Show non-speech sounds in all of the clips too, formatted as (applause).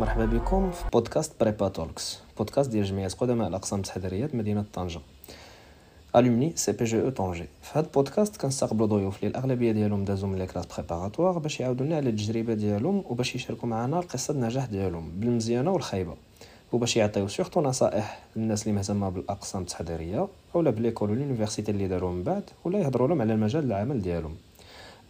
مرحبا بكم في بودكاست Prépa Talks. بودكاست ديال جمعية قدماء الأقسام التحضيريه مدينة طنجة. Alumni CPGE Tanger في هذا البودكاست كنستقبلوا ضيوف اللي الاغلبيه ديالهم دازوا من les classes préparatoires باش يعاودوا لنا على التجربة ديالهم وباش يشاركوا معنا القصة النجاح ديالهم بالمزيانة والخايبة. وباش يعطيو surtout نصائح للناس اللي مهتمة بالأقسام التحضيرية اولا ب l'école وال université اللي داروا من بعد ولا يهضروا لهم على المجال العمل ديالهم.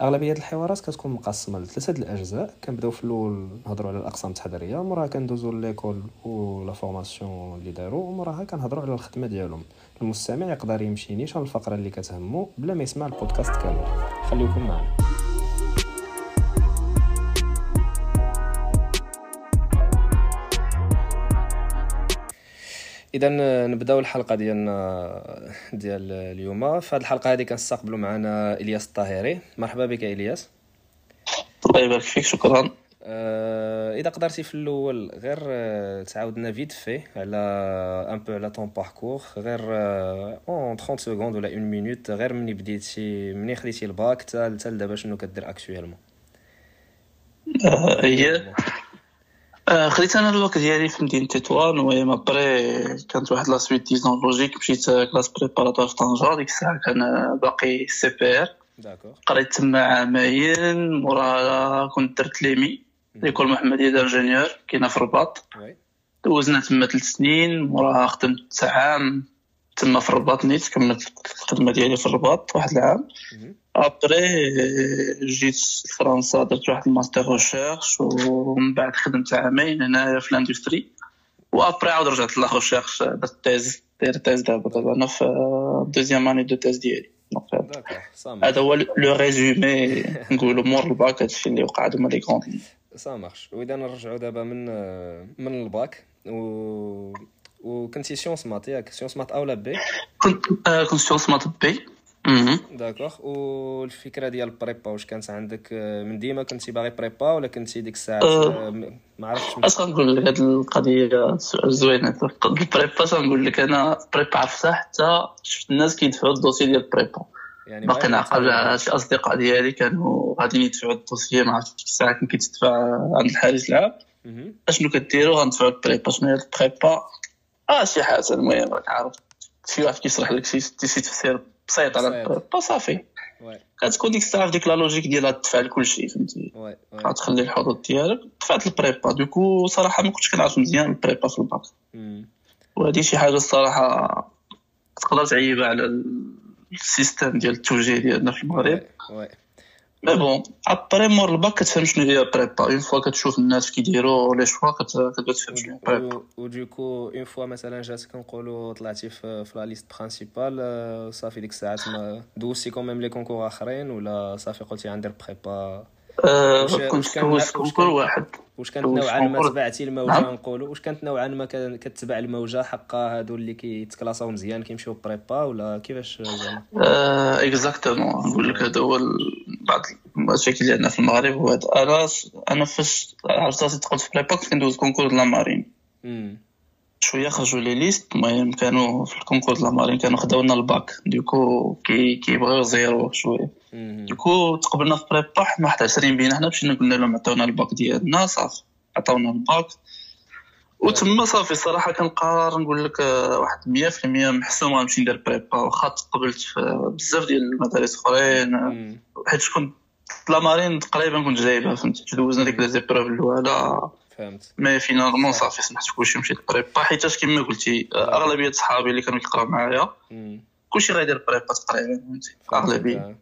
أغلبية الحوارات كتكون مقسمة لثلاثة الأجزاء. كنبدأو في الأول نهضروا على الأقسام التحضيرية موراها كندوزو l'école ولا formation اللي داروا وموراها كنهضروا على الخدمة ديالهم. المستمع يقدر يمشي نيشان الفقرة اللي كتهمو بلا ما يسمع البودكاست كامل. خليكم معنا. إذا نبداو الحلقة ديالنا ديال اليوم. في هذه الحلقة هذه كنستقبلوا معنا إلياس الطاهري. مرحبا بك إلياس. الله يبارك فيك شكرا. أه إذا قدرتي في الأول غير آه، تعاودنا vite fait على un peu على ton parcours غير en 30 secondes ولا 1 minute غير مني بديتي مني خديتي الباك حتى لدابا شنو كدير actuellement آه، هي آه، خديت أنا الوقت ديالي في مدينة تطوان المهم après كانت واحد la suite disons logique مشيت classes préparatoires في طنجة ديك الساعة كان باقي CPR قريت تما عامين موراها كنت درت l'EMI l'École Mohammadia d'ingénieurs كاينة في الرباط. دوزنا تما ثلاث سنين موراها خدمت عام تما في الرباط نيت كملت الخدمة ديالي في الرباط واحد العام. après جيت لفرنسا درت واحد ال master recherche ومن بعد خدمت عامين هنايا في ال industrie و après عاود رجعت la recherche درت thèse داير thèse دابا دابا أنا في deuxième année de thèse ديالي. هذا هو le résumé نقولوا مور الباك هادشي اللي وقع هادو هما les grandes ça marche وإذا نرجعوا دابا من من الباك. و وكنتي sciences maths ياك؟ sciences maths اولا B كنت كنت sciences maths B d'accord والفكرة ديال ال prépa واش كانت عندك؟ من ديما كنتي باغي prépa ولا كنتي ديك الساعة؟ ما عرفتش. اش غنقول لك هاد القضية زوينه ال prépa تنقول لك أنا prépa عرفتها حتى شفت الناس كيدفعوا ال dossier ديال ال prépa يعني باقي نعقل على شي أصدقاء ديالي كانوا غاديين يدفعوا ال dossier ما عرفتش ديك الساعة كان كيتدفع عند الحارس العام. أشنو كديروا؟ غندفعوا ال prépa. شنو هي ال prépa؟ آه شي حاجة. المهم راك عارف شي واحد كيشرح لك شي تفسير. بسيط على صافي كتكون ديك الساعة في ديك la logique ديالها تدفع لكلشي فهمتي غتخلي الحظوظ ديالك دفعت ال prépa donc صراحة ما كنتش كنعرف مزيان ال prépa في الباك وهذه شي حاجة الصراحه تقدر تعيب على ال système ديال التوجيه ديالنا في المغرب mais bon après مور الباك كتفهم شنو هي prépa une fois كتشوف الناس كيديروا les choix كتبدا تفهم شنو هي prépa و donc une fois مثلا جاتك نقولوا طلعتي في, في la liste principale صافي ديك الساعات ما دوزتي quand même les concours اخرين ولا صافي قلتي غندير prépa كنت دوزت concours واحد واش كانت نوعا ما تبعتي الموجة نقولوا؟ واش كانت نوعا ما كتبع الموجة؟ حقا هادو اللي كيتكلاصاو مزيان كيمشيو prépa ولا كيفاش زعما exactement نقول لك هذا هو بعض المشاكل اللي عندنا في المغرب هو أنا أنا فاش عرفت راسي دخلت في prépa كنت كندوز concours de la marine شوية خرجوا les listes المهم كانوا في ال concours de la marine كانوا خداو لنا ال bac donc كي كيبغيو زيرو شوية. donc تقبلنا في prépa حنا واحد 20 بينا حنا مشينا قلنا لهم عطاونا الباك ديالنا صافي. عطاونا الباك. وتما صافي الصراحه كان قرار نقول لك واحد 100% محسوم غنمشي ندير prépa واخا تقبلت في بزاف ديال المدارس أخرين. حيت كنت la marine تقريبا كنت جايبها فهمتي؟ دوزنا ديك les épreuves الأولى. فهمت. mais finalement صافي سمحت كلشي مشيت prépa حيت كيما قلتي أغلبية صحابي اللي كانوا كيقراو معايا كلشي غيدير prépa تقريبا فهمتي؟ أغلبية.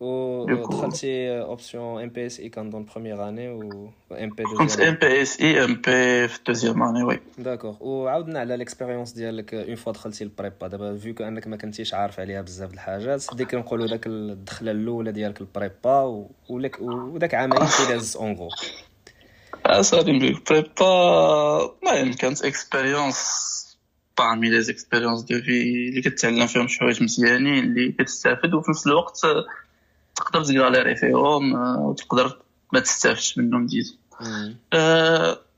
ودخلتي option MPSI كنظن première année و MP كنت MP SI MP في deuxième année oui d'accord وعاودنا على l'expérience ديالك une fois دخلتي ال prépa دابا vu انك ما كنتيش عارف عليها بزاف د الحاجات ديك نقولوا داك الدخله الاولى ديالك ال prépa ولك وداك عامين داز en gros اصاحبي prépa المهم كانت expérience parmi les expériences de vie اللي كتعلم فيهم شي حوايج مزيانين اللي كتستافد وفي نفس الوقت تقدر تكاليري فيهم وتقدر ما تستافدش منهم des deux.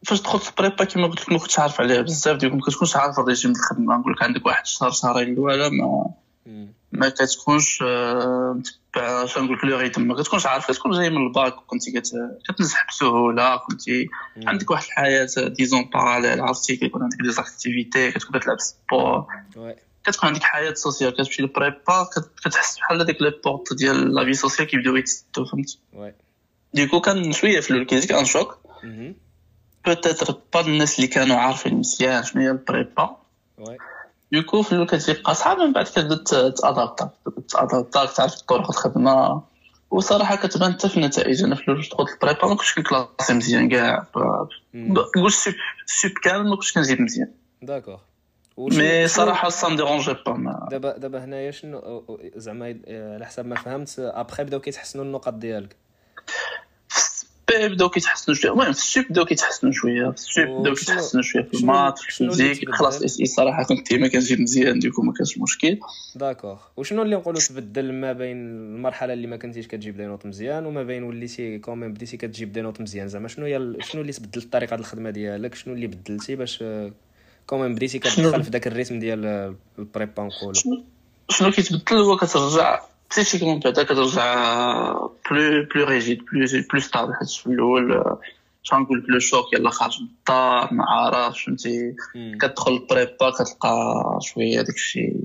فاش دخلت prépa كيما قلت لك ما كنتش عارف عليها بزاف ديال ما كتكونش عارف الريجيم الخدمة. نقول لك عندك واحد الشهر شهرين الأولى ما ما كتكونش متبع اش نقول لك le rythme ما كتكونش عارف كتكون جاي من الباك كنتي كتنجح بسهولة كنتي عندك واحد الحياة disons parallèle عرفتي؟ كيكون عندك des activités كتبدا تلعب sport كتكون عندك حياة sociale كتمشي لل prépa كتحس بحال هذيك les portes ديال la vie sociale كيبداو يتسدو فهمتي donc كان شوية في الأول كيجيك un choc peut-être pas الناس اللي كانوا عارفين مزيان شنو هي ال prépa donc في الأول كتبقى صعاب من بعد كتبدا تادابتا تادابتا تعرف طرق الخدمه وصراحه كتبان حتى في النتائج أنا في الأول دخلت ال prépa ما كنتش كنكلاسي مزيان كاع نقول sup كامل ما كنتش كنجيب مزيان d'accord mais صراحة ça dérangeait pas دابا دابا هنايا شنو؟ زعما على حسب ما فهمت أبخي بداو كيتحسنوا النقط ديالك. puis بداو كيتحسنوا شوية. المهم في ال sup بداو كيتحسنوا شوية. في ال sup بداو كيتحسنوا شوية في ال maths في خلاص إي صراحة كنت ديما كنجيب مزيان donc ما كانش مشكل. d'accord. وشنو اللي نقولوا تبدل ما بين المرحلة اللي ما كنتيش كتجيب des notes مزيان وما بين وليتي quand même بديتي كتجيب des notes مزيان؟ زعما شنو هي شنو اللي تبدلت طريقه الخدمة ديالك؟ شنو اللي بدلتي باش quand même بديتي كتدخل في ذاك ال rythme ديال ال prépa نقولوا شنو كيتبدل هو كترجع psychiquement بعدا كترجع plus plus rigide plus plus stable حيت في الأول نقول لك le choc يلا خارج من الدار ما عارفش فهمتي؟ كتدخل ال prépa كتلقى شوية داك الشيء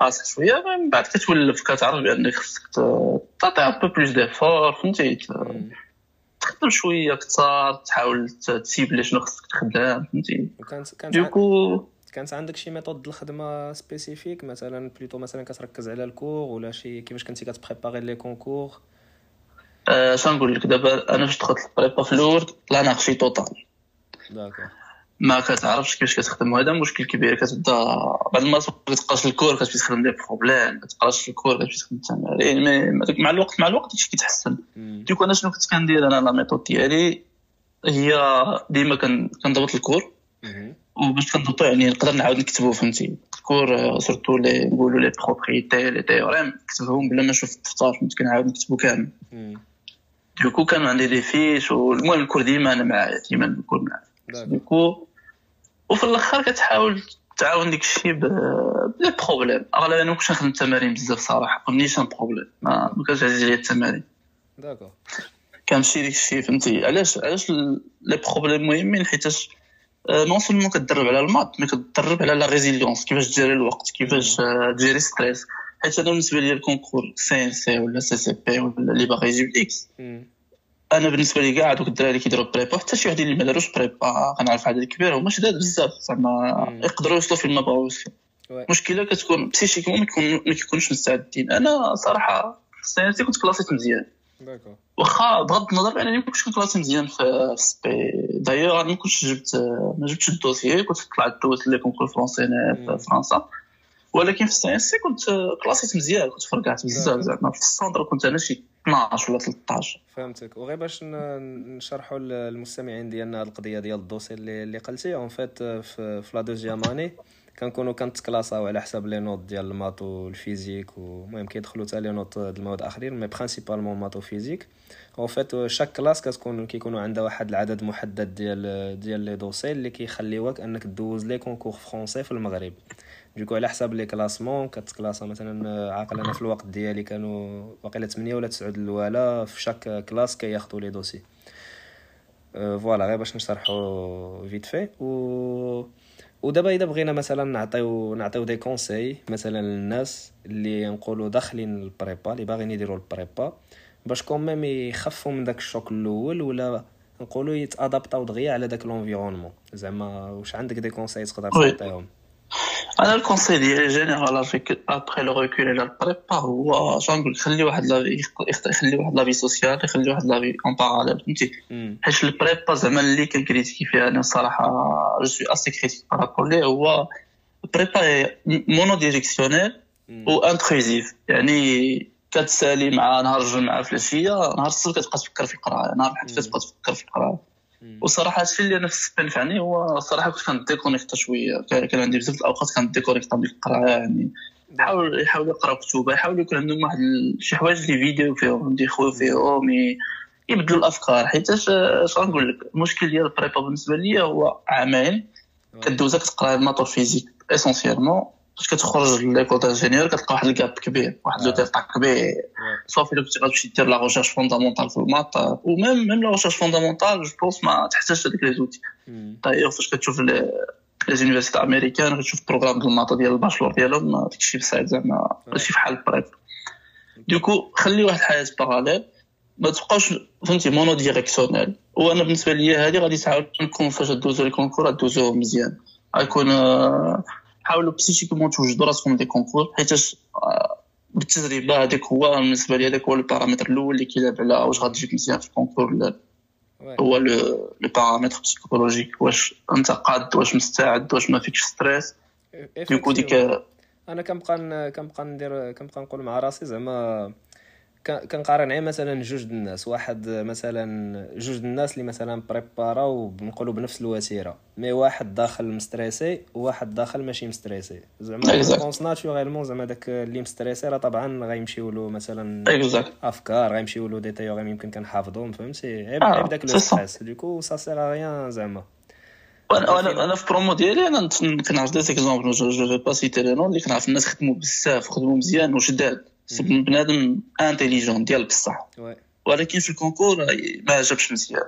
قاصح شوية من بعد كتولف كتعرف بأنك خصك تعطي un peu plus d'effort فهمتي؟ تخدم شوية أكثر تحاول تسيب شنو خصك تخدم فهمتي؟ donc كانت عندك شي méthode الخدمة spécifique مثلا plutôt مثلا كتركز على ال cours ولا شي كيفاش كنتي كتبريباري les concours اش نقول لك دابا أنا فاش دخلت ال prépa في الأول anarchie totale d'accord ما كتعرفش كيفاش كتخدم. هذا مشكل كبير. كتبدا بعض المرات ما كتقراش ال cours كتمشي تخدم les problèmes ما تقراش ال cours كتمشي تخدم التمارين مع الوقت مع الوقت هادشي كيتحسن. ديك أنا شنو كنت كندير أنا؟ la méthode ديالي هي ديما كنضبط ال cours. وباش كنضبطو يعني نقدر نعاود نكتبو فهمتي؟ ال cours surtout لي نقولو les propriétés les théorèmes نكتبهم بلا ما نشوف الدفتر فهمت؟ كنعاود نكتبو كامل. donc كانوا عندي des fiches والمهم ال cours ديما أنا معايا ديما ال cours معايا. donc وفي الأخر كتحاول تعاون ديك الشيء ب les problèmes. اغلبا أنا مكنتش نخدم التمارين بزاف صراحة. مانيش un problème. ما كانش عزيز عليا التمارين. d'accord. كنمشي ديك الشيء فهمتي؟ علاش علاش les problèmes مهمين؟ حيتاش non seulement كتدرب على les maths mais كتدرب على la résilience كيفاش تجيري الوقت كيفاش تجيري stress حيت أنا بالنسبة لي ال concours CNC ولا CCP ولا اللي باغي يجيب X أنا بالنسبة لي كاع دوك الدراري كيديروا prépa حتى شي واحد اللي ما داروش بريبا كنعرف عدد كبير. هما شداد بزاف. زعما يقدروا يوصلوا فين ما بغاو يوصلوا المشكلة كتكون psychiquement ما كيكونوش مستعدين. أنا صراحة si كنت كلاسيت مزيان. واخا بغض النظر انني ما كنتش كنكلاسي مزيان في spé d'ailleurs أنا ما كنتش جبت ما جبتش ال dossier كنت طلعت دوزت les concours français في فرنسا. ولكن في ال CS كنت كلاسيت مزيان كنت فرقعت بزاف زعما في السونتر كنت أنا شي 12 ولا 13 فهمتك. وغير باش نشرحوا للمستمعين ديالنا القضية ديال ال dossier اللي اللي قلتي en fait في, la deuxième année كنكونوا كنتكلاساو على حساب les notes ديال les maths وال physique ومهم كيدخلوا حتى les notes ديال المواد آخرين mais principalement maths و physique en fait chaque classe كتكون كيكونوا عندها واحد العدد محدد ديال ديال les dossiers اللي كيخليوك أنك دوز les concours français في المغرب. donc على حساب les classements كتكلاسا مثلا عاقل أنا في الوقت ديالي كانوا واقيلا 8 ولا 9 الاولى في chaque classe كياخذوا les dossiers. voilà غير باش نشرحوا فيت في و ودابا إذا بغينا مثلا نعطيو نعطيو des conseils مثلا للناس اللي نقولوا داخلين la prépa اللي باغيين يديروا la prépa باش quand même يخفوا من داك ال choc الأول ولا نقولوا يتأدابطاو دغيا على داك l'environnement زعما واش عندك des conseils تقدر تعطيهم؟ أنا ال conseil ديالي général après le recul على la prépa هو. نقول خلي واحد لا يخلي واحد لا vie sociale يخلي واحد la vie en parallèle فهمتي؟ حيت la prépa زعما اللي كنكريتيكي فيها أنا الصراحه je suis assez critique par rapport ليه. هو la prépa monodirectionnelle و intrusive يعني كتسالي مع نهار الجمعة في العشية نهار السبت كتبقى تفكر في القرايه نهار الاحد كتبقى تفكر في القرايه وصراحة هادشي اللي أنا في السبان فعني هو الصراحه كنت كنديكونيكتا شوية. كان عندي بزاف الأوقات كنديكونيكتا من القرايه يعني. يحاول يحاول يقرأ كتب يحاول يكون عندهم واحد شي حوايج اللي فيديو فيهم يدخلوا فيهم يبدلوا الأفكار. حيت اش غنقول لك؟ المشكل ديال la prépa بالنسبة لي هو عامين كدوزها كتقرأ les maths و physique essentiellement فاش كتخرج l'école d'ingénieurs كتلقى واحد ال gap كبير واحد le delta كبير صافي الا كنتي غتمشي دير la recherche fondamentale في les maths و même la recherche fondamentale je pense ما تحتاجش هذيك les outils d'ailleurs فاش كتشوف les universités américaines كتشوف programme ديال les maths ديال ال bachelor ديالهم داكشي بصعيب زعما ماشي بحال la prépa donc خلي واحد الحياة parallèle ما تبقاوش فهمتي monodirectionnelle وأنا بالنسبة لي هذه غادي تعاود نكون فاش دوزو les concours دوزو مزيان غيكون حاولوا psychiquement توجدوا راسكم des concours حيتاش بالتجربه هذاك هو بالنسبة لي هذاك هو البارامتر الأول اللي كيلعب على واش غتجيك مزيان في ال concours ولا هو le paramètre psychologique واش أنت قاد واش مستعد واش ما فيكش stress donc ديك أنا كنبقى كنبقى ندير كنبقى نقول مع راسي زعما كنقارن غير مثلا جوج الناس واحد مثلا جوج الناس اللي مثلا بريباراو بنقولوا بنفس الوتيره mais واحد داخل مستريسي وواحد داخل ماشي مستريسي زعما conscience naturellement زعما داك اللي مستريسي راه طبعا غيمشيو له مثلا افكار غيمشيو له des théorèmes يمكن كنحافظهم فهمتي عيب عيب داك le stress donc ça sert à rien زعما أنا أنا في برومو ديالي أنا كنعرف des exemples je je vais pas citer les noms اللي كنعرف الناس خدموا بزاف خدموا مزيان وشداد بنادم intelligents ديال بصح ولكن في ال concours ما عجبش مزيان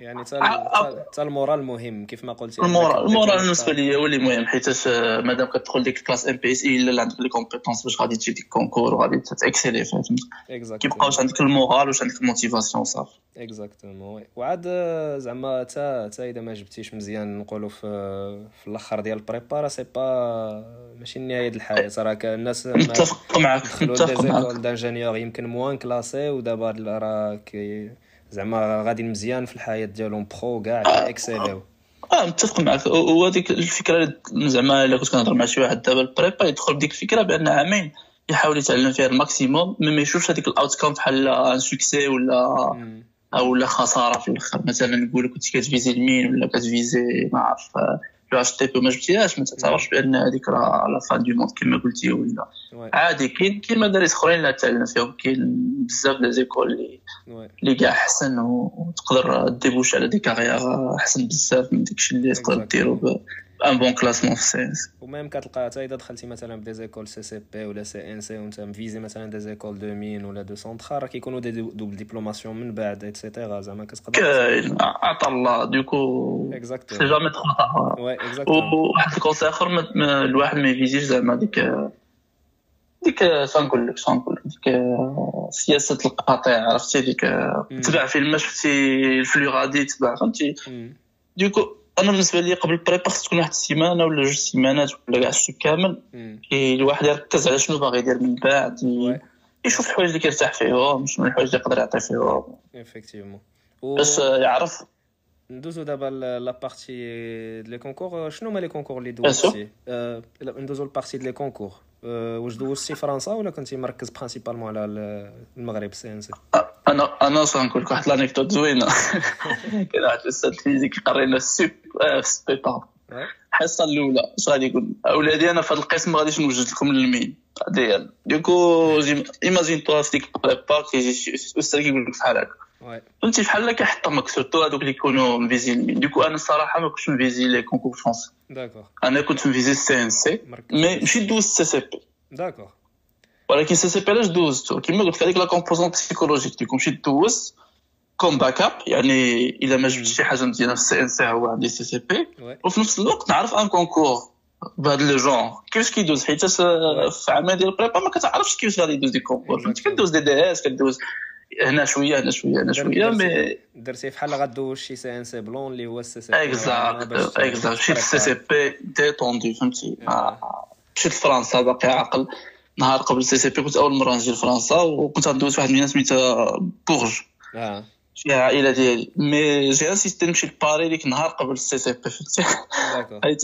يعني حتى le moral مهم كيف ما قلتي le moral le moral بالنسبة لي هو اللي مهم حيت مادام كتدخل ديك classe MPSI إلا عندك les compétences باش غادي تجي ديك concours وغادي تاكسيلي فهمت؟ كيبقاوش عندك le moral واش عندك la motivation صافي. exactement oui وعاد زعما حتى حتى إذا ما جبتيش مزيان نقولوا في في الأخر ديال la prépa راه c'est pas ماشي نهاية الحياة راه الناس متفق معاك متفق معاك. d'ingénieurs يمكن moins classée ودابا راه زعما غادي مزيان في الحياة ديالهم pro كاع اكسيليو آه متفق معك وهذيك الفكرة زعما إلا كنت كنهضر مع شي واحد دابا la prépa يدخل بديك الفكرة بأن عامين يحاول يتعلم فيها ال maximum ما يشوفش هذيك ال outcome بحال un succès ولا أو لا خسارة في الآخر. مثلا نقول كنت كتفيزي les Mines ولا كتفيزي ما عرف l'X TP ما جبتيهاش ما تعتبرش بان هذيك راه la fin du monde كما قلتي ولا عادي كاين كاين مدارس اخرين لا تعلم فيهم كاين بزاف les écoles اللي اللي كاع احسن وتقدر débouche على des carrières احسن بزاف من داكشي اللي تقدر ديرو un bon classement في سينس و même كتلقى حتى اذا دخلتي مثلا ب des écoles CCP ولا CNC وانت مفيزي مثلا des écoles de Mines ولا de Centrale راه كيكونوا des doubles diplomations من بعد et cetera زعما كتقدر كاين عطا الله donc exactement c'est jamais trop oui exactement وواحد ال conseil اخر الواحد ما يفيزيش زعما ديك ديك شنقول لك شنقول لك ديك سياسه القطيع عرفتي ديك تبع فين ما شفتي ال flow غادي تبع فهمتي donc أنا بالنسبة لي قبل la prépa خص تكون واحد السيمانة ولا جوج سيمانات ولا كاع الشو كامل. الواحد يركز على شنو باغي يدير من بعد يشوف الحوايج اللي كيرتاح فيهم شنو الحوايج اللي يقدر يعطي فيهم. effectivement باش يعرف. ندوزو دابا la partie les concours شنو هما les concours اللي دوزتي؟ ندوزو la partie les concours واش دوزتي فرنسا ولا كنتي مركز principalement على المغرب CNC؟ أنا أنا اش غنقول لك واحد l'anecdote زوينة. (laughs) كان واحد الأستاذ physique قرينا ال Sup في السبيطار الحصة الأولى اش غادي يقول؟ أولادي أنا في هذا القسم ما غاديش نوجد لكم ال Mines. ديال donc imagine-toi في ديك ال prépa كيجي أستاذ كيقول لك بحال هكا. فهمتي بحال كيحطمك surtout هذوك اللي يكونوا م visé ال Mines. donc أنا الصراحه ما كنتش م visé les concours français. أنا كنت م visé ال CNC mais مشيت دوزت CCP. d'accord ولكن CCP علاش دوزتو كيما قلت لك هذيك la composante psychologique ديكم مشيت دوز comme backup يعني الا ما جبت شي حاجة مزيانه في ال CNC هو عندي CCP وفي نفس الوقت نعرف ان concours بهذا le genre كيفاش كيدوز حيت في عام ديال ال prépa ما كتعرفش كيفاش غادي يدوز des concours فهمت كدوز des DS كدوز هنا شوية هنا شوية هنا شوية mais درتي بحال غدوز شي CNC blanc اللي هو ال CCP exact exact مشيت السي سي بي ديتوندي فهمتي مشيت لفرنسا باقي عاقل نهار قبل CCP كنت أول مرة نجي لفرنسا وكنت غندوز واحد المدينة سميتها بورج. آه. فيها عائلة ديالي. mais j'ai insisté نمشي لباري ديك النهار قبل ال CCP فهمتي؟ (laughs) حيت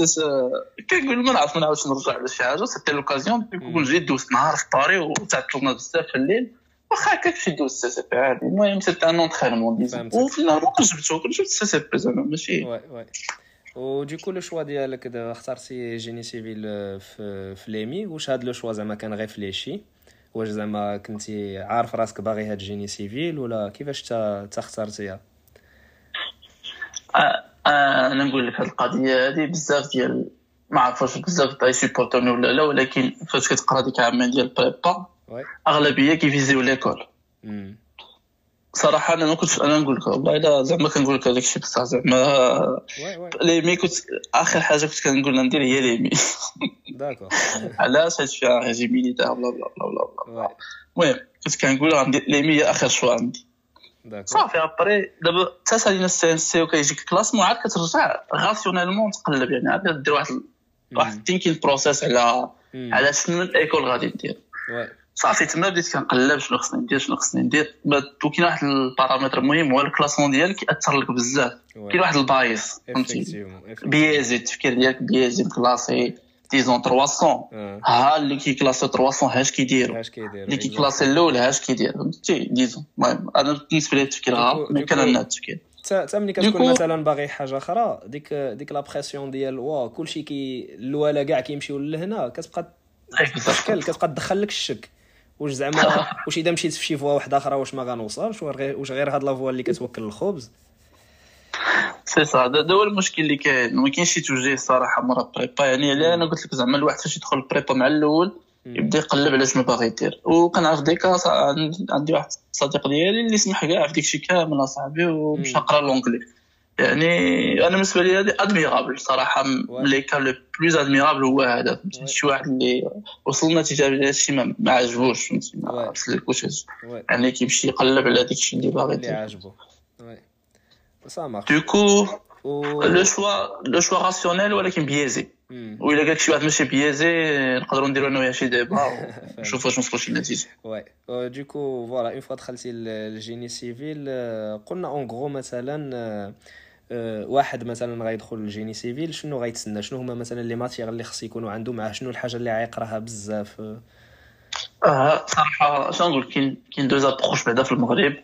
كنقول ما نعرف ما نعاودش نرجع على شي حاجة c'était l'occasion كون جيت دوزت نهار في باري وتعطلنا بزاف في الليل. واخا هكاك شي دوز ال CCP عادي. المهم c'était un entraînement وفي النهار جبتو جبت ال CCP زعما ماشي. و donc le choix ديالك اخترتي génie civil في, في l'EMI واش هاد le choix زعما كان réfléchi واش زعما كنتي عارف راسك باغي هاد génie civil ولا كيفاش تا اخترتيها؟ أنا نقول لك هاد القضية هادي بزاف ديال ما عرفتش بزاف تاع c'est opportun ولا لا ولكن فاش كتقرا ديك عامين ديال ال prépa أغلبية كيفيزيو l'école صراحة أنا ما كنتش أنا نقول لك والله إلا زعما كنقول لك هذاك الشيء بصح زعما l'EMI كنت آخر حاجة كنت كنقول ندير هي l'EMI d'accord. (laughs) علاش فيها régime militaire بلا بلا بلا بلا المهم كنت كنقول غندير l'EMI هي آخر choix عندي. صافي après دابا حتى سالينا ال CNC وكيجيك classement عاد كترجع rationnellement تقلب يعني عاد دير واحد واحد ال thinking process على على شنو ال école غادي ندير صافي تما بديت كنقلب شنو خصني ندير شنو خصني ندير. وكاين واحد البارامتر مهم هو ال classement ديالك كيأثر لك بزاف. كاين واحد ال biais فهمتي؟ biaisé التفكير ديالك biaisé classé disons 300 ها اللي كيكلاسي 300 هاش كيديروا اللي كيكلاسي الأول هاش كيدير فهمتي؟ disons المهم أنا بالنسبة لي التفكير ها mais كان عندنا التفكير. حتى ملي كتكون مثلا باغي حاجة أخرى ديك ديك la pression ديال وا كلشي كي الاولى كاع كيمشيو لهنا كتبقى تشكل كتبقى تدخل لك الشك. واش زعما (laughs) واش اذا مشيت في شي voie واحدة أخرى واش ما غنوصلش؟ واش غير هاد la voie اللي كتوكل الخبز؟ سي صا هذا هو المشكل اللي كاين. ما كاينش شي توجيه الصراحه مرا prépa يعني علاه أنا قلت لك زعما الواحد فاش يدخل ال prépa مع الأول يبدأ يقلب على شنو باغي يدير. وكنعرف déjà عندي واحد الصديق ديالي اللي سمح كاع في داكشي كامل أصاحبي ومشى قرا l'anglais يعني أنا بالنسبة لي هذه admirable صراحة. les cas les plus admirables هو هذا. شي واحد اللي وصل لنتيجه هذا الشيء ما عجبوش فهمتي ما يعني كيمشي يقلب على داك الشيء اللي باغي اللي عاجبو. ça donc le choix le choix rationnel ولكن biaisé وإلا قالك شي واحد ماشي biaisé نقدروا نديروا أنا وياه شي débat (laughs) ونشوفوا واش نوصلوا شي نتيجة. oui donc voilà une fois دخلتي ال génie civil قلنا en gros مثلا واحد مثلا غيدخل ال génie civil شنو غيتسنى شنو هما مثلا les matières اللي خص يكونوا عنده معاه؟ شنو الحاجة اللي غيقراها بزاف؟ آه صراحة شنو نقول كاين كاين deux approches بعدا في المغرب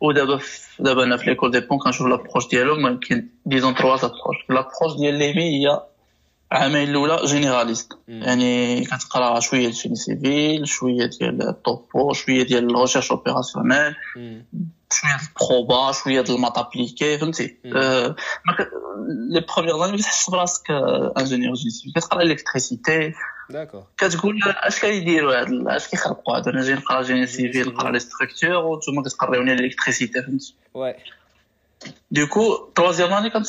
ودابا دابا أنا في l'École des Ponts كنشوف l'approche ديالهم كاين disons trois approches l'approche ديال l'EMI هي العامين الأولى généraliste يعني كتقرا شوية ديال civil شوية ديال ال topo شوية ديال ال recherche opérationnelle شوية ديال ال proba شوية ديال ال maths appliquées فهمتي les premières années كتحس براسك ingénieur génie civil كتقرا électricité d'accord كتقول اش كيديروا هاد اش كيخلقوا هادو أنا جاي نقرا génie civil نقرا les structures وانتوما كتقريوني ال électricité فهمتي oui donc troisième année كنت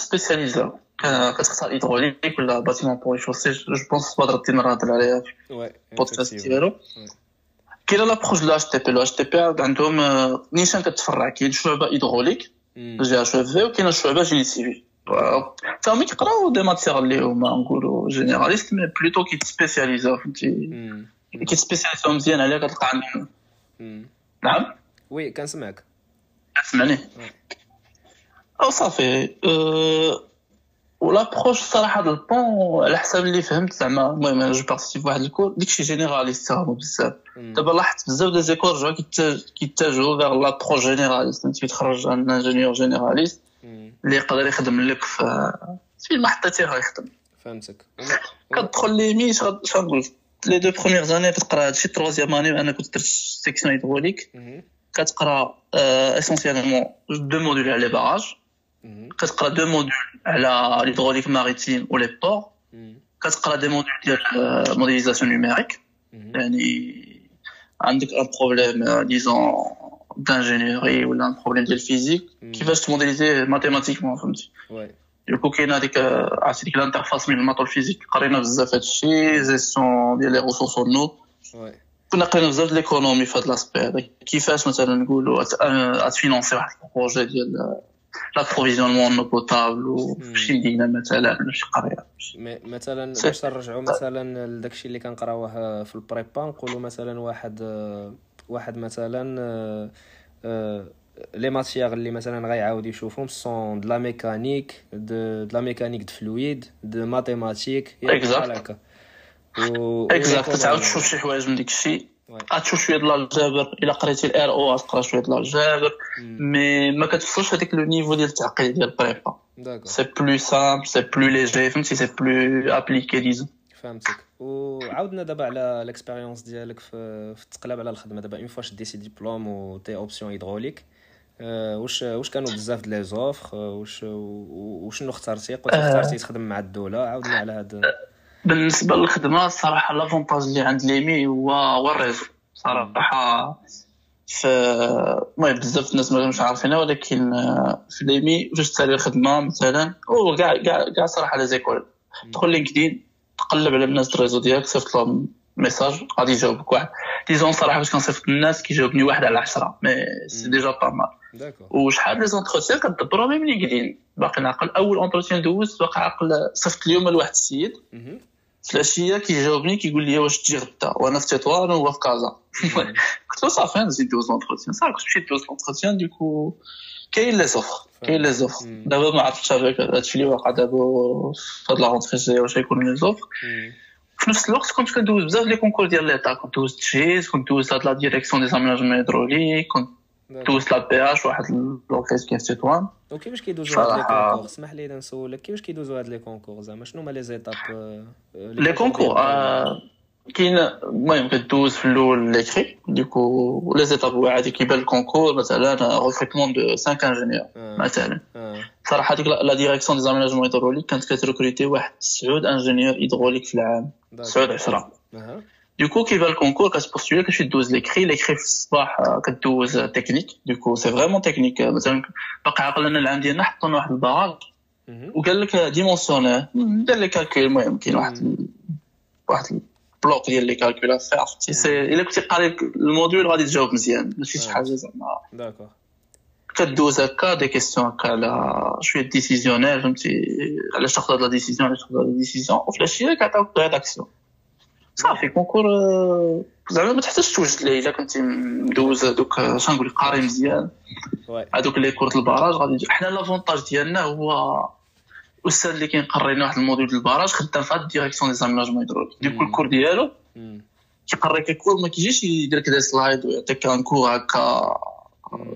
كتختار hydraulique ولا bâtiment ponts chaussées je pense بدر الدين نهضر عليها في البودكاست ديالو كاينة لابروش دو اش تي بي لو اش تي بي عندهم نيشان كتفرع كاين شعبة hydraulique جي اش اف في وكاينه شعبة génie civil فهما كيقراو des matières اللي هما نقولوا généralistes mais plutôt كيتسبيسياليزاو فهمتي؟ كيتسبيسياليزاو مزيان عليها كتلقى عندهم. نعم؟ oui كنسمعك. سمعني أو صافي و l'approche صراحة هذا ال Ponts على حسب اللي فهمت زعما المهم أنا j'ai participé في واحد ال cours داكشي généraliste هما بزاف دابا لاحظت بزاف des écoles رجعوا كيتجهوا vers l'approche généraliste فهمتي تخرج un ingénieur généraliste اللي يقدر يخدم لك في فين ما حطيتيه غيخدم فهمتك كتدخل لي شنو نقول les deux premières années كتقرا هادشي troisième année أنا كنت درت section hydraulique كتقرا essentiellement deux modules على les barrages كتقرا deux modules على l'hydraulique maritime و les ports كتقرا des modules ديال modélisation numérique يعني عندك un problème disons d'ingénierie ولا un problème ديال physique كيفاش ت modéliser mathématiquement فهمتي donc كاين هذيك عرفتي ديك ال interface بين ال maths و ال physique قرينا بزاف هادشي جيستيون ديال les ressources en eau كنا قرينا بزاف د l'économie في هاد l'aspect هذا كيفاش مثلا نقولوا ت financer واحد ال projet ديال l'approvisionnement en eau potable وشي مدينه مثلا ولا شي قريه مثلا باش نرجعوا مثلا لداكشي اللي كنقراوه في ال prépa نقولوا مثلا واحد واحد مثلا les matières اللي مثلا غيعاود يشوفهم sont de la mécanique des la mécanique des fluides des mathématiques exact exact تعاود تشوف شي حوايج من ديك الشيء غتشوف شوية د الجبر الا قريتي الار أو غتقرا شوية د الجبر mais ما كتوصلش هذاك le niveau ديال التعقيد ديال ال prépa c'est plus simple c'est plus léger فهمتي c'est plus appliqué disons فهمتك وعاودنا دابا على ال expérience ديالك في, التقلاب على الخدمه دابا une fois شديتي ديبلوم و t'es option hydraulique واش واش كانوا بزاف د les offres واش وشنو اخترتي قلت اخترتي تخدم مع الدولة عاودنا على هذا بالنسبة للخدمة الصراحه l'avantage اللي عند ليمي هو هو ال réseau صراحة في المهم بزاف الناس مش عارفينها ولكن آه، في ليمي فاش تسالي الخدمة مثلا أو كاع كاع كاع صراحة les écoles. تدخل LinkedIn تقلب على الناس ال réseau ديالك صيفط لهم message غادي يجاوبك واحد. disons صراحة باش كنصيفط الناس كيجاوبني واحد على عشرة. mais c'est déjà pas mal وشحال les entretiens كدبروا même LinkedIn. باقي نعقل. أول entretien دوزت باقي عاقل صيفط اليوم لواحد السيد. في العشيه كيجاوبني كيقول لي واش تجي غدا وأنا في تطوان وهو في كازا قلت له صافي نزيد دوز l'entretien صافي كنت مشيت دوز l'entretien donc كاين les offres كاين les offres دابا ما عرفتش هذاك هادشي اللي واقع دابا في هاد la rentrée الجايه واش غيكونوا les offres في نفس الوقت كنت كندوز بزاف les concours ديال l'État كنت دوزت تشيز كنت دوزت هاد la direction des aménagements hydrauliques كنت دوزت l'ABH واحد لوكيز كاين في تطوان وكيفاش كيدوزو هاد les concours؟ اسمح لي نسولك كيفاش كيدوزو هاد les concours زعما؟ شنو هما les étapes les concours كاين المهم كدوز في الأول l'écrit donc les étapes هو عادي كيبان ال concours مثلا recrutement de 5 ingénieurs مثلا. صراحة ديك la direction des aménagements hydrauliques كانت كت recruter واحد 9 ingénieurs hydrauliques في العام. 9 10 donc كيبان ال concours كت postuler كتمشي دوز l'écrit l'écrit في الصباح كدوز technique donc c'est vraiment technique مثلا باقي عاقل أنا العام ديالنا حطونا واحد ال barrage وقال لك dimensionner دار les calculs المهم كاين واحد واحد bloc ديال les calculs à faire عرفتي سي الا كنتي قاري ال module غادي تجاوب مزيان ماشي شي حاجة زعما d'accord كدوز هكا des questions هكا على شوية décisionnaire فهمتي علاش تاخذ هاد la décision علاش تاخذ هاد la décision وفي العشيه كيعطيوك rédaction صافي concours زعما ما تحتاجش توجد ليه الا كنتي مدوز هذوك شنو نقول قاري مزيان. هذوك اللي قراو ال barrage غادي حنا l'avantage ديالنا هو الأستاذ اللي كينقري لنا واحد ال module ديال ال barrage خدام في هاد ال direction des aménagements hydrauliques donc ال cours ديالو كيقريك ال cours ما كيجيش يدير لك des slides ويعطيك un cours هكا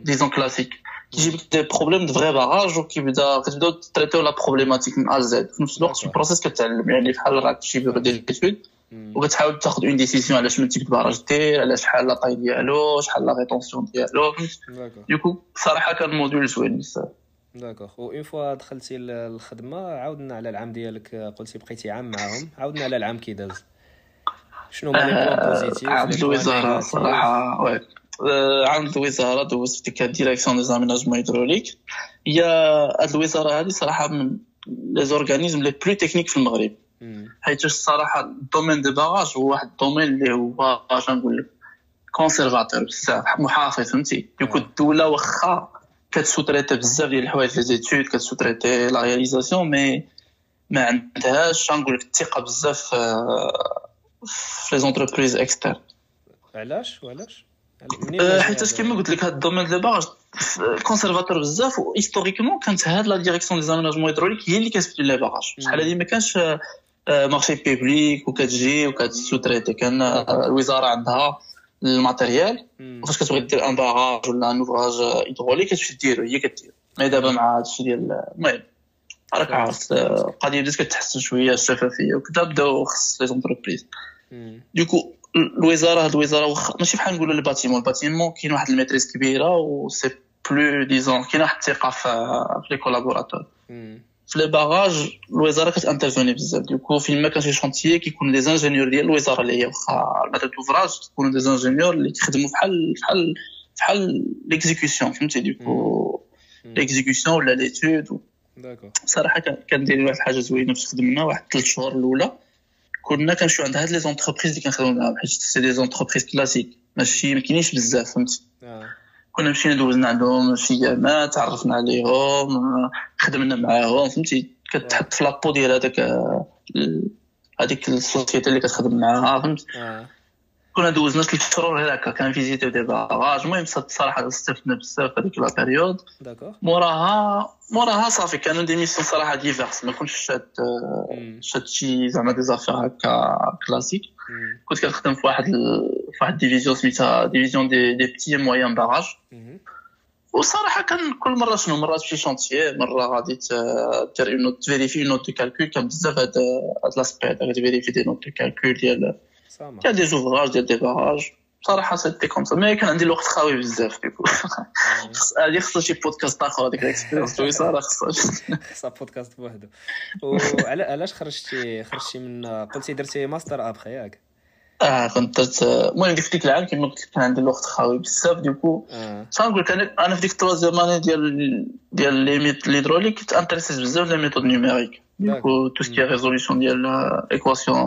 disons classique كيجيب لك des problèmes de vrais barrages وكيبدا كتبداو ت traiter و la problématique من A à Z في نفس الوقت في ال process كتعلم. يعني بحال راك شي بيرو ديال l'étude وكتحاول تاخذ une décision على شنو type barrage دير على شحال la taille ديالو شحال la rétention ديالو. donc صراحة كان module زوين بزاف. d'accord une fois دخلتي الخدمة عاودنا على العام ديالك قلتي بقيتي عام معاهم عاودنا على العام كي داز. شنو هما les points positifs عند الوزاره صراحة oui عند الوزاره دوزت في ديك ال direction des aménagements hydrauliques هي هاد الوزارة هادي صراحة من les organismes les plus techniques في المغرب. حيت الصراحة ال domaine des barrages هو واحد domaine اللي هو اش نقول لك conservateur بزاف محافظ فهمتي؟ donc الدولة واخا كت sous-traiter بزاف ديال الحوايج في études كت sous-traiter la réalisation mais ما عندهاش نقول لك الثقة بزاف في les entreprises externes علاش؟ وعلاش حيت كيما قلت لك هاد ال domaine دابا conservateur بزاف و historiquement كانت هاد la direction des aménagements hydrauliques هي اللي كتبدل les barrages شحال هادي ما كانش marché public وكتجي وكت sous-traiter كان الوزارة عندها ال matériel وفاش كتبغي دير un barrage ولا un ouvrage hydraulique كتمشي ديرو. هي كدير. mais دابا مع هادشي ديال المهم. راك عارف القضية بدات كتحسن شوية الشفافيه وكذا بداو خص les entreprises donc الوزارة هاد الوزارة واخا ماشي بحال نقولوا ال bâtiment. ال bâtiment كاين واحد ال maîtrise كبيرة و c'est plus disons كاين واحد الثقة في les collaborateurs في les barrages الوزاره كت intervenir بزاف. donc فين ما كان شي chantier كيكونوا des ingénieurs ديال الوزاره اللي هي واخا ال maître d'ouvrage تكونوا des ingénieurs اللي كيخدموا بحال بحال بحال l'exécution فهمتي donc l'exécution ولا l'étude صراحة كندير واحد الحاجة زوينه في خدمنا واحد ثلاث شهور الاولى كنا كنمشيو عند هاد les entreprises اللي كنخدمو معاهم حيت c'est des entreprises classiques ماشي ما كاينينش بزاف فهمتي كنا مشينا دوزنا عندهم شي جامعات تعرفنا عليهم خدمنا معاهم فهمتي؟ كتحط في la peau ديال هذاك هذيك ال société اللي كتخدم معاها فهمت كنا دوزنا ثلاث شهور غير هكا كنفيزيتيو des barrages. المهم الصراحه استفدنا بزاف هذيك la période. موراها موراها صافي كانوا des missions صراحة diverses ما كنتش شاد شاد شي زعما des affaires هكا classiques. كنت كنخدم في واحد في واحد division سميتها division des des petits moyens barrages وصراحة كان كل مرة شنو؟ مرات في chantier مرة غادي دير une note تفيريفي une note de calcul كان بزاف هاد هاد l'aspect هذا تفيريفي des notes de calcul ديال ديال des ouvrages ديال des barrages بصراحه c'était calme mais كان عندي الوقت خاوي بزاف du coup هذه خصها شي بودكاست آخر هذيك ال expérience (laughs) صراحة خصها خصها بودكاست بوحدو. وعلاش خرجتي خرجتي من قلتي درتي ماستر ابخي ياك؟ آه كنت درت المهم في ديك العام كما قلت لك كان عندي الوقت خاوي بزاف du coup شنو نقول لك أنا في ديك ال troisième année ديال ديال l'EMI l'hydraulique كنت intéressé بزاف les méthodes numériques du coup tout ce qui est résolution ديال équations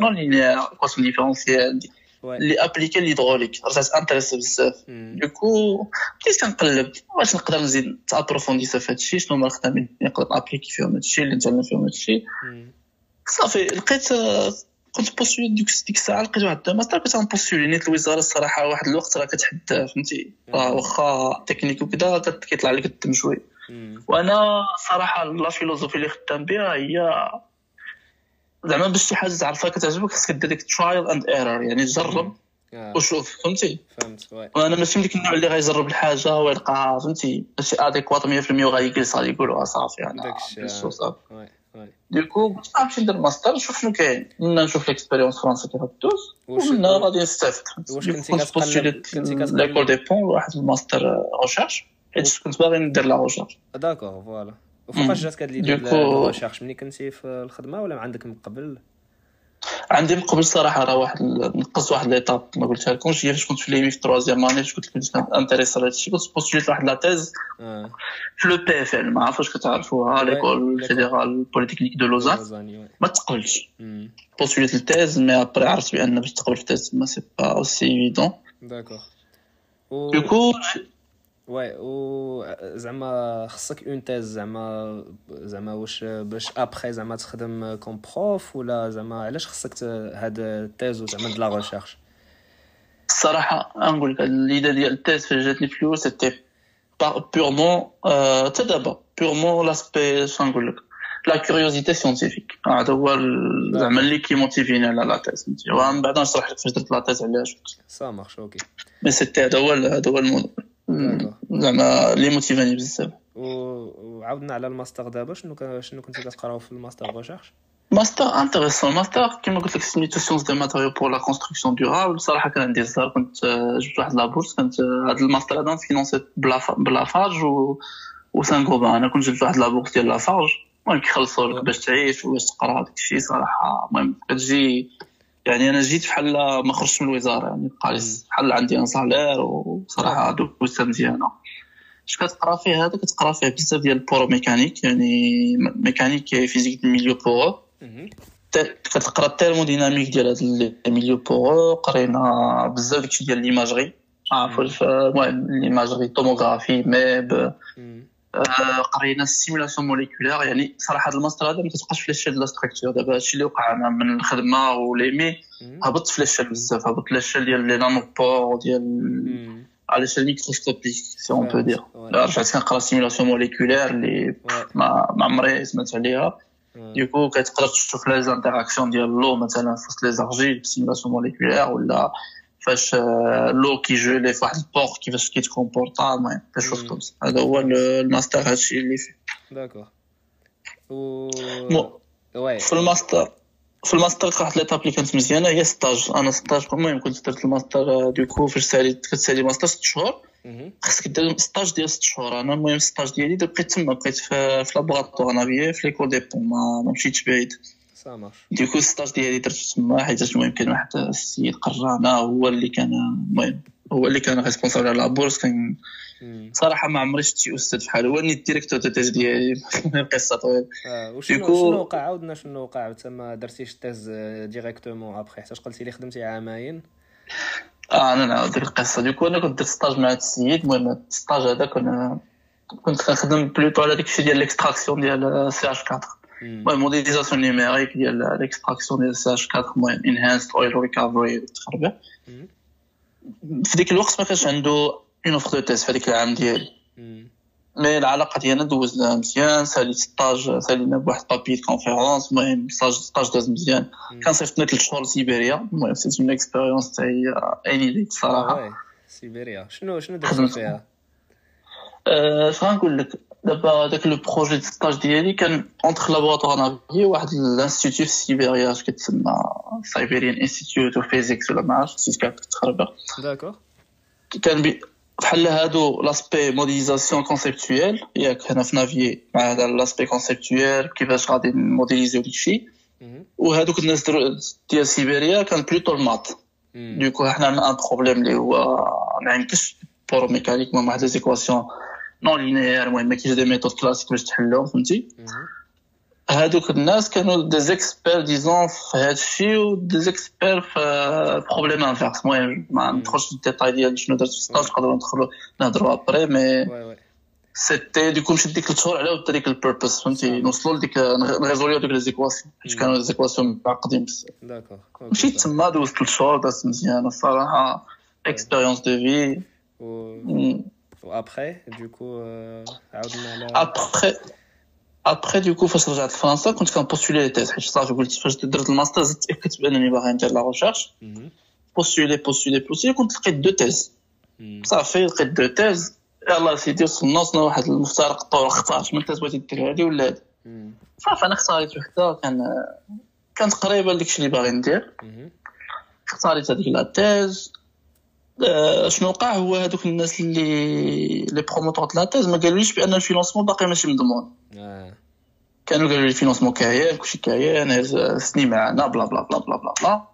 non linéaires équations différentielles اللي appliquées à l'hydraulique رجعت intéressé بزاف du coup بديت كنقلب واش نقدر نزيد تابروفوندي في هادشي شنو هما الخدمه اللي نقدر ابليكي فيهم هادشي اللي نتعلم فيهم هادشي صافي لقيت كنت بوستولي ديك ديك الساعة لقيت واحد ماستر كنت غنبوستولي نيت الوزارة الصراحة واحد الوقت راه كتحد فهمتي؟ واخا تكنيك وكذا كيطلع لك الدم شوي. وأنا صراحة la philosophie اللي خدام بها هي زعما باش شي حاجة تعرفها كتعجبك خصك دير ديك trial and error يعني جرب وشوف فهمتي؟ فهمت وأنا ماشي من ديك النوع اللي غيجرب الحاجة ويلقى فهمتي؟ ماشي adéquate 100% وغيجلس غادي يقول صافي أنا صافي du coup نمشي ندير ماستر نشوف شنو كاين منا نشوف l'expérience فرنسا كيف دوز ومنا غادي نستافد واش كنتي كتقلب l'École des Ponts واحد ال master recherche حيت كنت باغي ندير la recherche d'accord voilà وفوقاش جاتك هاد l'idée ديال ال recherche ملي كنتي في الخدمه ولا عندك من قبل عندي من قبل صراحة راه واحد نقص واحد l'étape ما قلتها لكمش هي فاش كنت في l'EMI في troisième année فاش لكم كنت intéressé على هادشي كنت بوستوليت واحد la thèse. في l'EPFL ما عرفتش كتعرفوها l'École fédérale polytechnique de Lausanne. ما تقبلش. بوستوليت ال thèse mais après عرفت بأن باش تقبل في ال thèse mais c'est pas aussi évident d'accord du coup واي و زعما خصك une thèse زعما زعما واش باش ابخي زعما تخدم comme prof ولا زعما علاش خصك هاد ال thèse زعما د la recherche الصراحه نقول لك l'idée ديال ال thèse فاش جاتني في الأول c'était purement حتى دابا purement l'aspect شنو نقول لك la curiosité scientifique هذا هو زعما اللي كيموتيفيني على la thèse ومن بعد نشرح لك فاش درت la thèse علاش؟ ça marche ok mais c'était هذا هو هذا هو الموضوع. زعما اللي موتيفاني بزاف. وعاودنا على الماستر دابا شنو شنو كنتي كتقراو في الماستر recherche master intéressant. ماستر كيما قلت لك سميتو sciences des matériaux pour la construction durable صراحة كان عندي الزهر كنت جبت واحد la bourse كانت هاد الماستر هذا financé par Lafarge و و Saint-Gobain أنا كنت جبت واحد la bourse ديال Lafarge المهم كيخلصوا لك باش تعيش وباش تقرا داك الشيء صراحة. المهم كتجي يعني أنا جيت بحال ما خرجتش من الوزارة يعني بقى بحال عندي un salaire وصراحه دوزتها مزيانه اش كتقرا فيه هذا؟ كتقرا فيه بزاف ديال ال poromécanique يعني mécanique physique des milieux poreux. كتقرا ال thermodynamique ديال هاد ال milieux poreux قرينا بزاف داكشي ديال l'imagerie عرفوا المهم l'imagerie tomographie MEB قرينا ال simulation moléculaire يعني صراحة هذا الماستر هذا ما كتبقاش في l'échelle la structure. دابا هادشي اللي وقع أنا من الخدمة و l'EMI هبطت في l'échelle بزاف هبطت l'échelle ديال les nanopores ديال l'échelle microscopique si on peut dire رجعت كنقرا simulation moléculaire اللي ما ما عمري سمعت عليها. du coup كتقدر تشوف les interactions ديال l'eau مثلا في وسط les argiles simulation moléculaire ولا فاش l'eau كيجولي في واحد ال pore كيفاش كيتكومبورتا المهم شفتهم هذا هو الماستر هادشي اللي فيه. d'accord و في الماستر في الماستر واحد l'étape اللي كانت مزيانة هي stage أنا stage المهم كنت درت الماستر du coup فاش سالي كتسالي ماستر ست شهور. خاصك دير stage ديال ست شهور. أنا المهم stage ديالي بقيت تما بقيت في laboratoire أنا في l'École des Ponts ما مشيتش بعيد. du coup stage ديالي درت تما حيت المهم كان واحد السيد قرانا هو اللي كان المهم هو اللي كان responsable على la bourse كان صراحة ما عمري شفت شي أستاذ بحال هو ال directeur de thèse ديالي قصه طويله آه وشنو شنو وقع عاودنا شنو وقع تما درتيش thèse directement après حيت قلتي لي خدمتي عامين آه أنا نعاود القصة du coup أنا كنت درت stage مع هذا السيد المهم ال stage هذا كنا كنت كنخدم plutôt على داك الشيء ديال l'extraction ديال CH 4 المهم modélisation numérique ديال l'extraction ديال CH 4 المهم enhanced oil recovery تخربع في ديك الوقت ما كانش عنده une offre de thèse في هذيك العام ديالي mais العلاقه ديالنا دوزنا مزيان سالي stage سالينا بواحد papier conférence المهم stage stage داز مزيان كان صيفطنا ثلاث شهور لسيبيريا المهم c'était une expérience حتى هي اني الصراحه سيبيريا شنو شنو درتي فيها؟ اش غنقول لك دابا هذاك le projet stage ديالي كان entre laboratoire Navier واحد ال institut في سيبيريا اش كتسمى Siberian Institute of Physics ولا ما عرفتش نسيت كانت تخربق d'accord كان بي بحال هادو l'aspect modélisation conceptuelle ياك هنا في Navier مع هذا l'aspect conceptuel كيفاش غادي ن modéliser يو داكشي وهادوك الناس ديال سيبيريا كان plutôt ال maths donc حنا عندنا un problème اللي هو ما يمكنش pure mécanique المهم واحد les équations non linéaires المهم ما كاينش des méthodes classiques باش تحلهم فهمتي هادوك الناس كانوا des experts disons في هاد الشيء و دي زيكسبير في problèmes inverses المهم ما ندخلش في الديتاي ديال شنو درت في ال stage نقدروا ندخلوا نهضروا après mais c'était donc مشيت ديك الشهور على ديك ال purpose فهمتي نوصلوا لديك ن résoudre يو ديك les équations حيت كانوا les équations معقدين بزاف d'accord مشيت تما دوزت ثلاث شهور دازت مزيان الصراحه expérience de vie و après donc عاودنا على après après donc فاش رجعت لفرنسا كنت كن postuler les thèses حيت صافي قلت فاش درت الماستر زدت تاكدت بانني باغي ندير la recherche postulé postulé postulé كنت لقيت deux thèses صافي لقيت deux thèses يلا سيدي وصلنا وصلنا واحد المفترق الطرق اختار من thèse بغيتي دير هادي ولا هادي صافي أنا اختاريت وحده كان كانت قريبه لداكشي اللي باغي ندير اختاريت هذيك la thèse شنو وقع هو هذوك الناس اللي les promoteurs la thèse ما قالوليش بأن ال financement باقي ماشي مضمون كانوا قالوا لي ال financement كاين كلشي كاين سني معنا بلا بلا بلا بلا بلا بلا.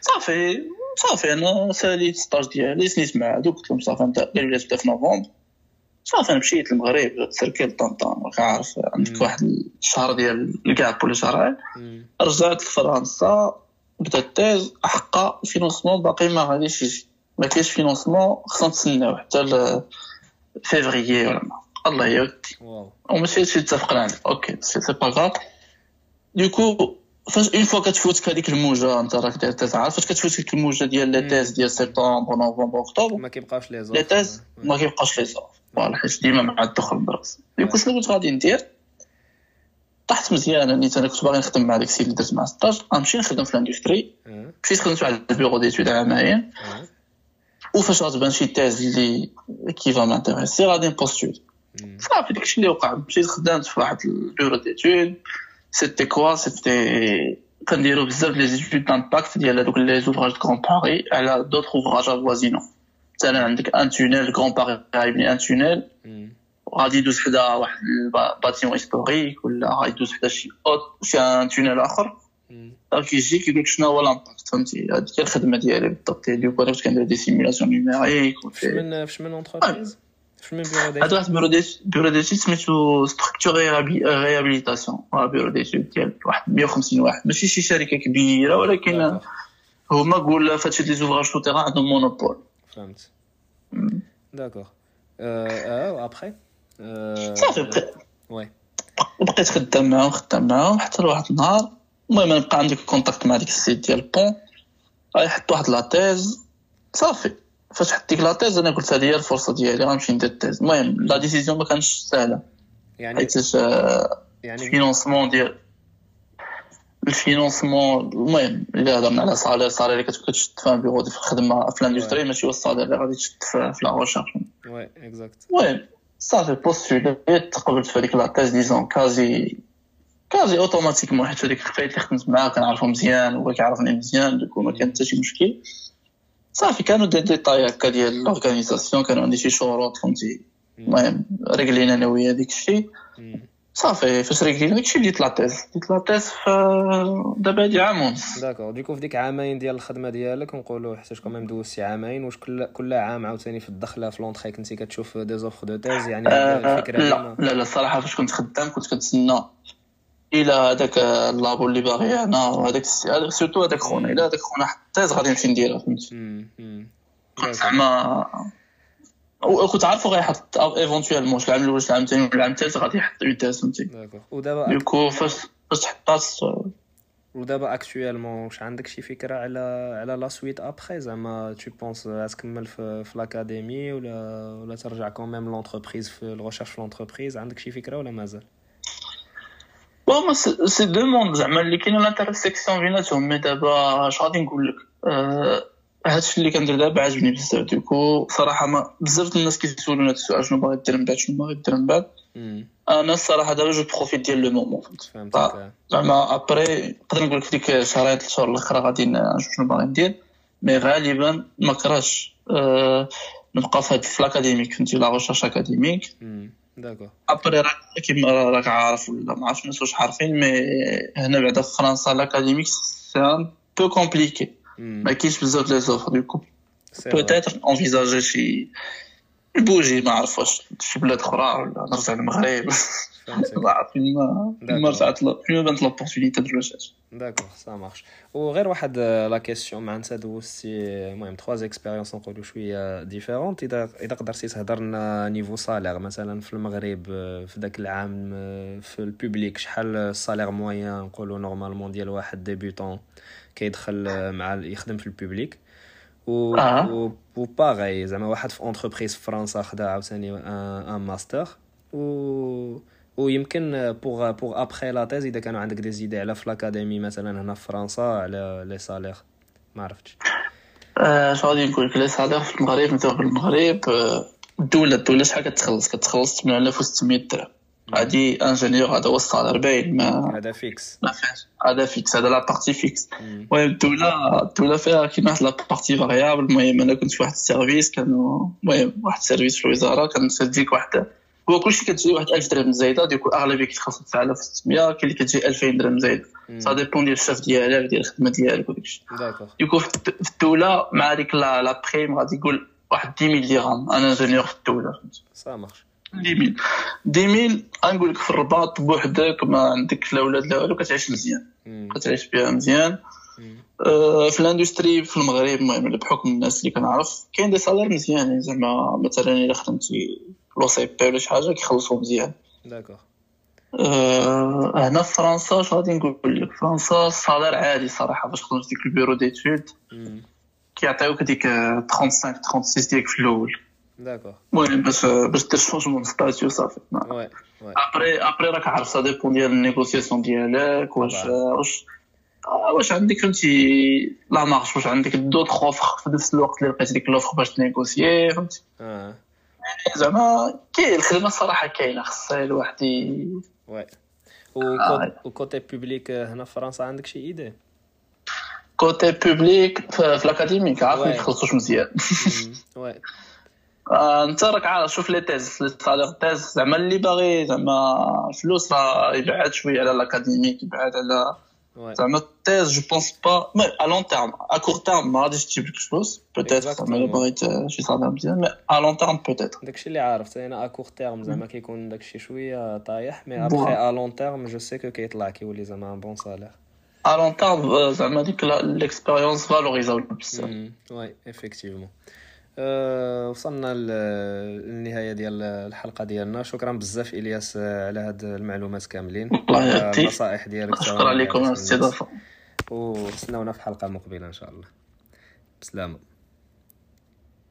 صافي صافي أنا ساليت stage ديالي سنيت مع هذوك قلت لهم صافي أنت قالوا لي تبدأ في نوفمبر. صافي أنا مشيت للمغرب تسركل طنطان راك عارف عندك واحد الشهر ديال ال cap ولا شهرين رجعت لفرنسا بدأت thèse حقا ال financement باقي ما غاديش يجي. ما كاينش financement خصنا نتسناو حتى فيفريي ولا ما. الله يودي. وماشي هادشي اتفقنا عليه OK c'est c'est pas grave donc فاش une fois كتفوتك هذيك الموجه انت راك داير thèse عارف فاش كتفوتك الموجه ديال les thèses ديال septembre novembre octobre ما كيبقاوش les offres les thèses ما كيبقاوش les offres voilà حيت ديما مع الدخول الدراسي donc شنو كنت غادي ندير طحت مزيان اني أنا كنت باغي نخدم مع داك السيد اللي درت معاه stage غنمشي نخدم في ال industrie مشيت خدمت واحد ال bureau d'études عامين وفاش غتبان شي thèse اللي كيفا m'intéresser غادي ن postule صافي داكشي اللي وقع مشيت خدمت في واحد ال bureau d'études c'était quoi c'était كنديرو بزاف les études d'impact ديال هذوك les ouvrages كرون باري على d'autres ouvrages avoisinants مثلا عندك un tunnel كرون باري غايبني un tunnel غادي يدوز حدا واحد ال bâtiment historique ولا غادي يدوز حدا شي autre شي un tunnel اخر كيجي كيقول لك شنو هو l'impact فهمتي هذيك هي الخدمه ديالي بالضبط ديالي كنت كنت كندير des simulations numériques فاش من فاش من entreprise فاش من bureau d'études هذا واحد bureau d'études سميتو structure réhabilitation bureau d'études ديال واحد 150 واحد ماشي شي شركه كبيره ولكن هما قول فهادشي les ouvrages souterrains عندهم monopole فهمت d'accord آه ابخي صافي بقيت oui بقيت خدام معاهم خدام معاهم حتى لواحد النهار المهم نبقى عندي contact مع ديك ال site ديال bon يحط واحد لا صافي. فاش حط ديك لا أنا قلت هذه هي الفرصة ديالي غنمشي ندير ال thèse المهم la décision ما كانش سهلة. يعني حيت يعني ال financement ديال ال financement المهم إلا هضرنا على salaire salaire اللي كتبقى تشد في بيرو في الخدمة في ال industrie ماشي هو ال salaire اللي غادي تشد في la recherche oui exact المهم صافي postulé ت تقبلت في هذيك la thèse disons quasi quasi automatiquement حيت هذيك الخفايات اللي خدمت معاه كنعرفو مزيان وهو كيعرفني مزيان donc ما كان حتى شي مشكل. صافي كانوا دي ديتاي هكا ديال l'organisation كانوا عندي شي شروط فهمتي؟ المهم رگلينا أنا ويا ديك الشيء صافي فاش رگلينا داك الشيء ديت la thèse ديت la thèse دابا هادي عام ونص. d'accord. donc في ديك عامين ديال الخدمة ديالك نقولوا حتى quand même دوزتي عامين واش كل كل عام عاوتاني في الدخلة في l'entrée كنتي كتشوف des offres de thèse؟ يعني الفكرة لا لا لا الصراحه فاش كنت خدام كنت كنتسنى. إلى هذاك ال labo اللي باغي أنا وهذاك surtout هذاك خونا إلى هذاك خونا حتى غادي نمشي نديرها فهمتي كنت زعما وكنت عارفو غيحط éventuellement العام الأول العام الثاني ولا العام الثالث غادي يحط une فهمتي؟ ودابا donc فاش فاش حطات ودابا actuellement واش عندك شي فكرة على على la suite après زعما tu penses تكمل في, في ال académique ولا ولا ترجع quand même l'entreprise في ال recherche في l'entreprise عندك شي فكرة ولا مازال؟ bon ces deux mondes زعما اللي كاين l'intersection بيناتهم mais دابا اش غادي نقول لك هادشي اللي كندير دابا عاجبني بزاف donc صراحة ما بزاف الناس كيسولوني هاد السؤال شنو باغي دير من بعد شنو باغي دير من بعد أنا الصراحه دابا je profite ديال le moment زعما après نقدر نقول لك ديك شهرين ثلاث شهور الاخرى غادي نشوف شنو باغي ندير mais غالبا ما أه نبقى في هاد ال académique فهمتي la recherche académique d'accord après راك كيما راك عارف ولا ما عرفتش الناس واش عارفين mais هنا بعدا في فرنسا ال académique c'est un peu compliqué ما كاينش بزاف les offres du coup peut-être envisager شي ن bouger ما عرف واش شي بلاد أخرى ولا نرجع للمغرب. (laughs) ما عرف فين ما رجعت فين بانت l'opportunité دروجات d'accord ça marche وغير واحد la question مع انت دوزتي المهم trois expériences نقولوا شوية différentes اذا اذا قدرتي تهضر لنا niveau salaire مثلا في المغرب في ذاك العام في ال public شحال ال salaire moyen نقولوا normalement ديال واحد débutant كيدخل مع يخدم في ال public و آه. و باغي زعما واحد في entreprise في فرنسا خدا عاوتاني un master و ويمكن pour pour après la thèse إذا كانوا عندك des idées على في l'académie مثلا هنا في فرنسا على les salaires ما عرفتش. اش غادي نقول لك؟ les salaires في المغرب مثلا في المغرب الدولة الدولة شحال كتخلص؟ كتخلص 8600 درهم. هادي ingénieur هذا هو ال salaire باين ما هذا fixe. ما فيهاش. هذا فيكس هذا لا بارتي فيكس المهم الدولة الدولة فيها كاين واحد la partie variable المهم أنا كنت في واحد ال service كانوا المهم واحد ال service في الوزارة كان تديك واحد هو كلشي كتجي واحد 1000 درهم زايدة. ديك أغلبية كيتخلص 9600 كاين اللي كتجي 2000 درهم زايدة. ça dépend ديال الشاف ديالك ديال الخدمة ديالك وداكشي du coup في الدولة مع ديك la prime غادي يقول واحد 10000 درهم أنا ingénieur في الدولة. فهمتي ça marche 10000 10000 غنقول لك في الرباط بوحدك ما عندك لا ولاد لا والو كتعيش مزيان. كتعيش بها مزيان. آه، في ال industrie في المغرب المهم بحكم الناس اللي كنعرف كاين des salaires مزيانين زعما مثلا إلا خدمتي l'OCP ولا شي حاجة كيخلصوا مزيان. d'accord. أه هنا في فرنسا اش غادي نقول لك؟ فرنسا ال salaire عادي صراحة باش خدمت ديك ال bureau d'études كيعطيوك ديك 35 36 ديالك في الأول. d'accord المهم باش باش دير changement statut صافي après après راك عارف ça dépend ديال ال négociation ديالك واش واش واش عندك فهمتي la marge واش عندك d'autres offres في نفس الوقت اللي لقيت ديك l'offre باش ت négocier فهمتي زعما كاين الخدمه الصراحه كاينة خصها الواحد oui و côté public هنا في فرنسا عندك شي idée côté public في ال académique عارف ما يخلصوش مزيان oui انت راك عارف شوف les thèses les salaires thèse. زعما اللي باغي زعما فلوس راه يبعد شوية على ال académique يبعد على زعما ال thèse je pense pas mais à long terme à court terme ما غاديش تجيب لك فلوس. peut-être زعما إلا بغيت شي salaire مزيان mais à long terme peut-être داكشي اللي عارف أنا à court terme زعما كيكون داكشي شوية طايح mais après à long terme je sais que كيطلع كيولي زعما un bon salaire à long terme زعما ديك l'expérience valorisable بزاف oui effectivement وصلنا للنهاية ديال الحلقة ديالنا. شكرا بزاف إلياس على هاد المعلومات كاملين. النصائح ديالك شكرا لكم على الاستضافه في حلقة مقبلة إن شاء الله. بسلامة.